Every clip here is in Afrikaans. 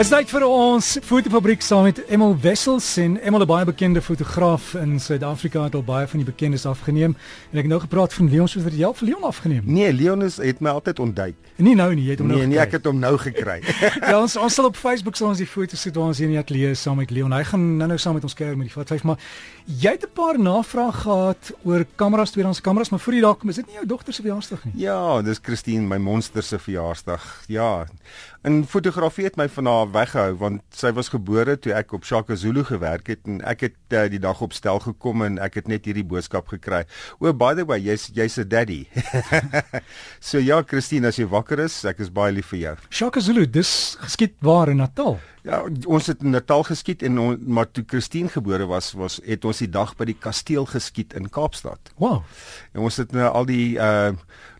Dit is tyd vir ons fotofabriek saam met Emil Wessels en Emil 'n baie bekende fotograaf in Suid-Afrika het al baie van die bekendes afgeneem en ek het nou gepraat van Leon soos wat jy al vir Leon afgeneem. Nee, Leon is het my altyd ontduik. Nie nou nie, jy het hom nee, nou Nee, gekry. ek het hom nou gekry. ja, ons ons sal op Facebook sal ons die foto's sit waar ons hier in die ateljee saam met Leon. Hy gaan nou-nou saam met ons kuier met die vat 5, maar jy het 'n paar navrae gehad oor kameras, tweedehands kameras, maar voor jy daar kom, is dit nie jou dogter se verjaarsdag nie? ja, dis Christine, my monster se verjaarsdag. Ja. En fotografie het my van haar weggehou want sy was gebore toe ek op Shaka Zulu gewerk het en ek het uh, die dag op stel gekom en ek het net hierdie boodskap gekry. O, by the way, jy's jy's 'n daddy. so ja, Christine, as jy wakker is, ek is baie lief vir jou. Shaka Zulu, dis geskied waar in Natal. Ja, ons het in Natal geskiet en on, maar toe Christine gebore was, was het ons die dag by die kasteel geskiet in Kaapstad. Wow. En ons het nou al die uh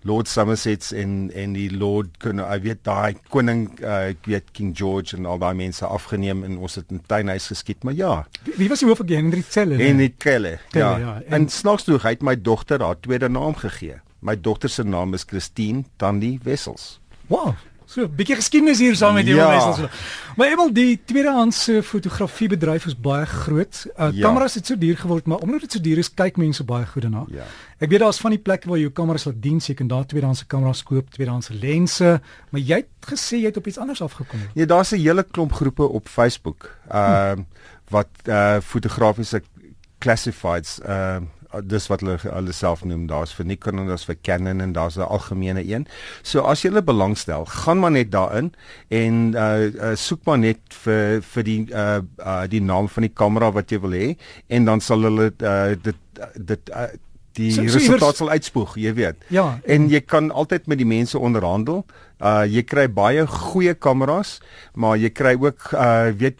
Lord Somersets en en die Lord kon ek weet daai koning uh ek weet King George en al daai mense afgeneem en ons het in tuinhuis geskiet, maar ja, Wie, wie was die hoofagent Henry Celle? Kelle. Kelle, Ja. ja, en- En, en snaaks toe hy het my dogter haar tweede naam gegee. My dogter se naam is Christine Tandy Wessels. Wow. So 'n bietjie geskiedenis hier saam met jou Ja. Wessels. Maar eenmal die tweedehandse fotografiebedryf is baie groot. Uh, Ja. kameras het so duur geword, maar omdat dit so duur is, kyk mense baie goed daarna. Ja. Ek weet daar's van die plekke waar jou kameras laat dien, jy kan daar tweedehandse kameras koop, tweedehandse lense, maar jy het gesê jy het op iets anders afgekom. Ja, daar's 'n hele klomp groepe op Facebook. Ehm uh, wat uh fotografiese classifieds ehm uh, dis wat hulle hulle self noem. Daar's vir Nikon en daar's vir Canon en daar's 'n algemene een. So as jy hulle belangstel, gaan maar net daarin en uh, uh soek maar net vir vir die uh, uh die naam van die kamera wat jy wil hê en dan sal hulle uh, dit dit uh, die So- resultaat sal uitspoeg, jy weet. Ja, En jy kan altyd met die mense onderhandel. Uh jy kry baie goeie kameras, maar jy kry ook uh weet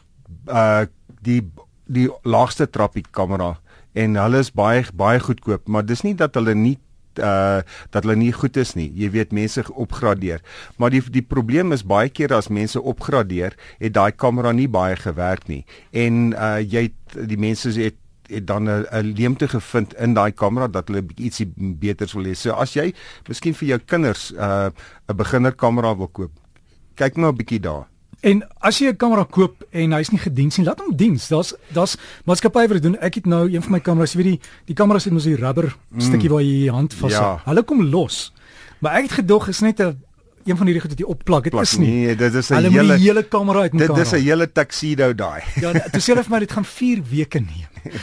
uh die die laagste trappie kamera en hulle is baie baie goedkoop, maar dis nie dat hulle nie uh dat hulle nie goed is nie. Jy weet mense opgradeer. Maar die die probleem is baie keer as mense opgradeer, het daai kamera nie baie gewerk nie. En uh jy het, die mense het het dan 'n leemte gevind in daai kamera dat hulle ietsie beters wil hê. So as jy miskien vir jou kinders 'n uh, 'n beginner kamera wil koop, kyk nou 'n bietjie daar. En as jy 'n kamera koop en hy's nie gediens nie, laat hom diens. Daar's daar's maatskappye wat dit doen. Ek het nou een van my kameras, jy weet die die kameras het mos die rubber stukkie waar jy jou hand vas. Ja. Hulle kom los. Maar ek het gedog is net 'n een van hierdie goed wat jy opplak. Dit is nie. Nee, dit is 'n hele hele kamera uit dit mekaar. is 'n hele tuxedo daai. Ja, toe sê hulle vir my dit gaan 4 weke neem.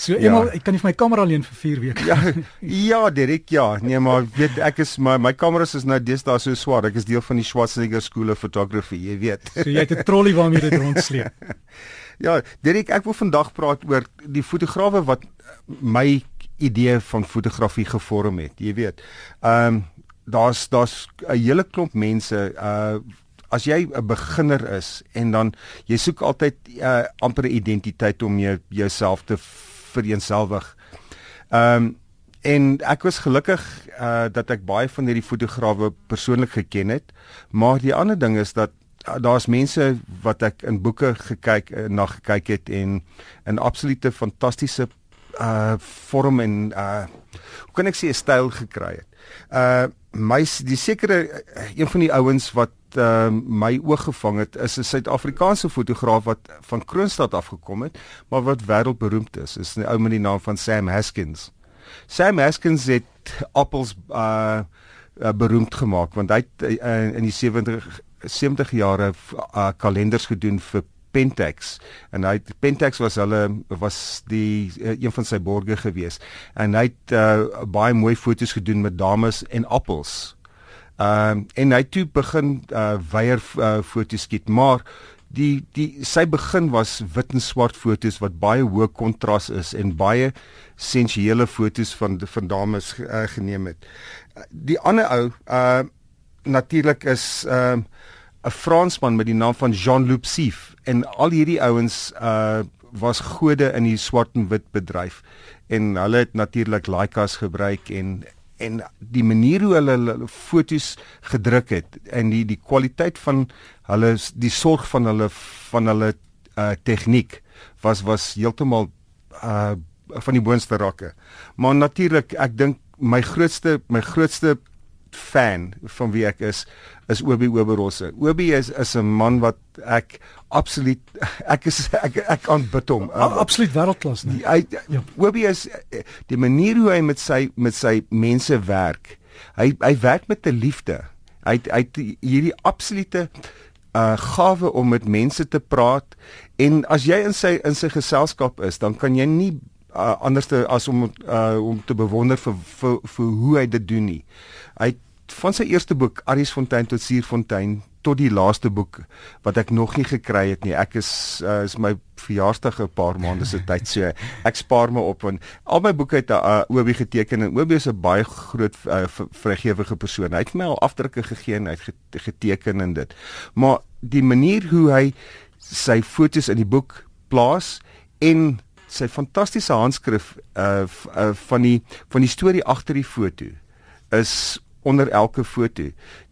So Ja. eenmal ek kan nie vir my kamera leen vir 4 weke. Ja, ja, Derek, ja. Nee, maar weet ek is my my kameras is nou deesdae so swaar. Ek is deel van die Schwarzenegger School of Photography, jy weet. So jy het 'n trolly waarmee dit rondsleep. Ja, Derek, ek wil vandag praat oor die fotograwe wat my idee van fotografie gevorm het, jy weet. Ehm um, daar's daar's 'n hele klomp mense uh as jy 'n beginner is en dan jy soek altyd uh amper 'n identiteit om jou jouself te vereenselwig. Ehm um, en ek was gelukkig uh dat ek baie van hierdie fotograwe persoonlik geken het, maar die ander ding is dat uh, daar's mense wat ek in boeke gekyk uh, na gekyk het en 'n absolute fantastiese uh vorm en uh hoe kan ek sê 'n styl gekry het. Uh my die sekere een van die ouens wat uh, my oog gevang het is 'n Suid-Afrikaanse fotograaf wat van Kroonstad afgekom het, maar wat wêreldberoemd is. Is 'n ou met die naam van Sam Haskins. Sam Haskins het appels uh, uh beroemd gemaak want hy het uh, in die 70 70 jare uh, kalenders gedoen vir Pentax en hy Pentax was hulle was die uh, een van sy borge gewees en hy het uh, baie mooi foto's gedoen met dames en appels. Ehm uh, en hy toe begin uh, weier uh, foto's skiet maar die die sy begin was wit en swart foto's wat baie hoë kontras is en baie sensuele foto's van van dames uh, geneem het. Die ander ou uh natuurlik is ehm uh, 'n Fransman met die naam van Jean-Luc Sief en al hierdie ouens uh was gode in die swart en wit bedryf en hulle het natuurlik Leicas gebruik en en die manier hoe hulle hulle fotos gedruk het en die die kwaliteit van hulle die sorg van hulle van hulle uh tegniek was was heeltemal uh van die boonste rakke. Maar natuurlik ek dink my grootste my grootste fan van wie ek is is Obi Oberrosse. Obi is is 'n man wat ek absoluut ek is ek ek aanbid hom. Um, absoluut wêreldklas, nee. Hy ja. Obi is die manier hoe hy met sy met sy mense werk. Hy hy werk met 'n liefde. Hy hy hierdie absolute uh gawe om met mense te praat en as jy in sy in sy geselskap is, dan kan jy nie uh, anderste as om uh, om te bewonder vir, vir vir hoe hy dit doen nie. Hy van sy eerste boek Aries Fontein tot Suurfontein tot die laaste boek wat ek nog nie gekry het nie. Ek is uh, is my verjaarsdag 'n paar maande se tyd so ek spaar my op want al my boeke het 'n uh, Obi geteken en Obi is 'n baie groot uh, vrygewige persoon. Hy het my al afdrukke gegee en hy het geteken en dit. Maar die manier hoe hy sy fotos in die boek plaas en sy fantastiese handskrif uh, uh van die van die storie agter die foto is onder elke foto.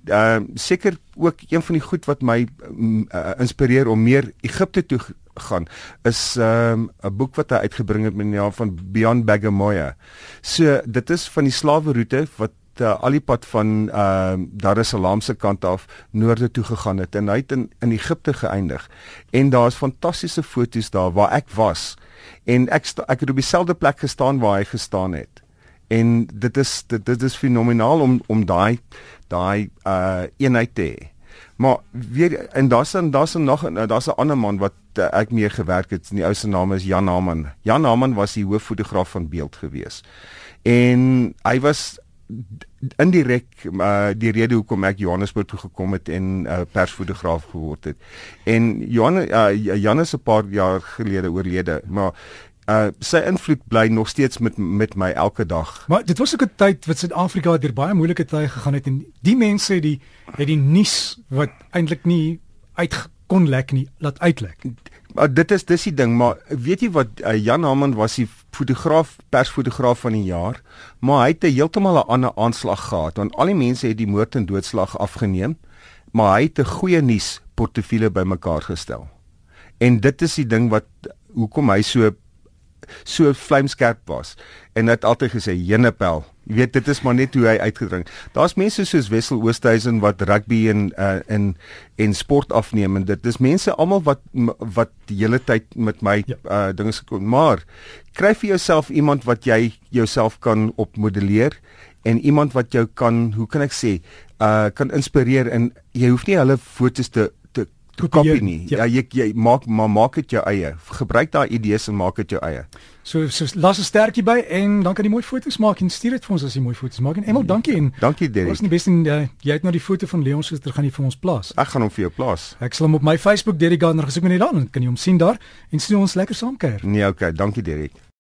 Ehm uh, seker ook een van die goed wat my uh, inspireer om meer Egipte toe gaan is ehm, 'n um, boek wat hy uitgebring het met die naam van Beyond Bagamoyo. So dit is van die slawe roete wat uh, al die pad van ehm uh, Dar es Salaam se kant af noorde toe gegaan het en hy het in in Egipte geëindig. En daar's fantastiese foto's daar waar ek was en ek ek het op dieselfde plek gestaan waar hy gestaan het en dit is dit, dit is fenomenaal om om daai daai uh eenheid te hê. Maar weer en daar's dan daar's nog daar's 'n ander man wat uh, ek mee gewerk het. Die ou se naam is Jan Haman. Jan Haman was die hooffotograaf van Beeld gewees. En hy was indirek uh, die rede hoekom ek Johannesburg toe gekom het en uh, persfotograaf geword het. En Johan uh, Jan is 'n paar jaar gelede oorlede, maar uh sy invloed bly nog steeds met met my elke dag. Maar dit was ook 'n tyd wat Suid-Afrika deur baie moeilike tye gegaan het en die mense het die het die nuus wat eintlik nie uit kon lek nie laat uitlek. Maar dit is dis die ding, maar weet jy wat uh, Jan Haman was die fotograaf persfotograaf van die jaar, maar hy het 'n heeltemal 'n ander aanslag gehad want al die mense het die moord en doodslag afgeneem, maar hy het 'n goeie nuus portefeulje bymekaar gestel. En dit is die ding wat hoekom hy so so vlamskerp was en het altyd gesê Jenepel jy weet dit is maar net hoe hy uitgedrink daar's mense soos Wessel Oosthuizen wat rugby en uh, en en sport afneem en dit is mense almal wat wat die hele tyd met my ja. uh, dinge gekom maar kry vir jouself iemand wat jy jouself kan opmodelleer en iemand wat jou kan hoe kan ek sê uh, kan inspireer en jy hoef nie hulle fotos te kopie nie. Ja, ja jy, jy maak maar maak dit jou eie. Gebruik daai idees en maak dit jou eie. So so las 'n stertjie by en dan kan jy mooi foto's maak en stuur dit vir ons as jy mooi foto's maak. En Emel, dankie en Dankie Derek. Ons is die beste uh, jy het nou die foto van Leon Suster gaan jy vir ons plaas. Ek gaan hom vir jou plaas. Ek sal hom op my Facebook Derek Gardner gesoek met net dan kan jy hom sien daar en sien ons lekker saam kuier. Nee, okay, dankie Derek.